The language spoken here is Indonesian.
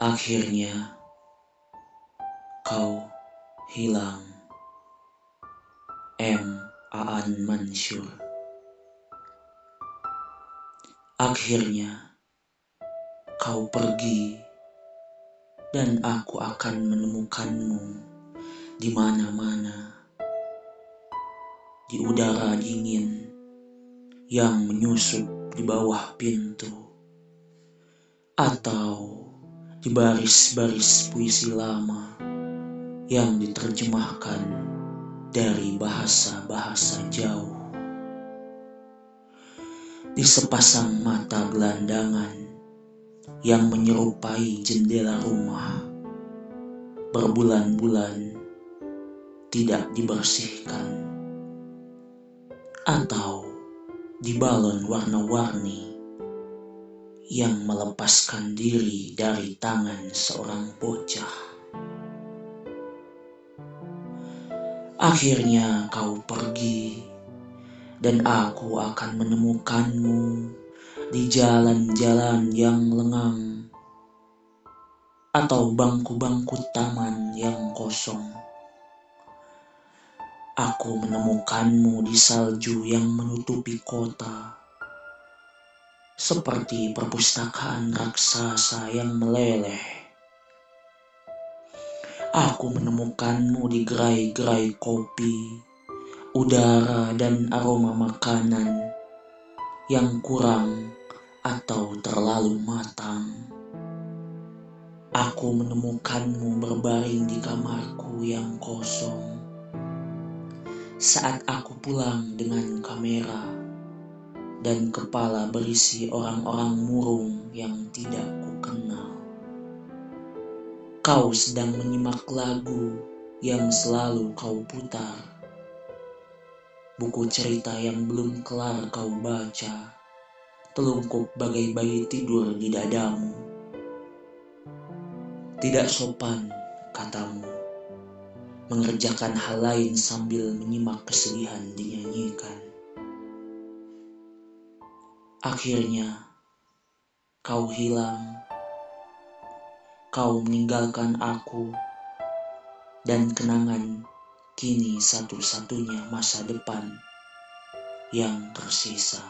Akhirnya kau hilang. M. Aan Mansur Akhirnya kau pergi dan aku akan menemukanmu di mana-mana. Di udara dingin yang menyusup di bawah pintu atau di baris-baris puisi lama yang diterjemahkan dari bahasa-bahasa jauh. Di sepasang mata gelandangan yang menyerupai jendela rumah berbulan-bulan tidak dibersihkan atau di balon warna-warni yang melepaskan diri dari tangan seorang bocah. Akhirnya kau pergi, dan aku akan menemukanmu di jalan-jalan yang lengang atau bangku-bangku taman yang kosong. Aku menemukanmu di salju yang menutupi kota seperti perpustakaan raksasa yang meleleh. Aku menemukanmu di gerai-gerai kopi, udara dan aroma makanan yang kurang atau terlalu matang. Aku menemukanmu berbaring di kamarku yang kosong. Saat aku pulang dengan kamera dan kepala berisi orang-orang murung yang tidak kukenal. Kau sedang menyimak lagu yang selalu kau putar. Buku cerita yang belum kelar kau baca, telungkup bagai bayi tidur di dadamu. Tidak sopan, katamu, mengerjakan hal lain sambil menyimak kesedihan dinyanyikan. Akhirnya, kau hilang. Kau meninggalkan aku, dan kenangan kini satu-satunya masa depan yang tersisa.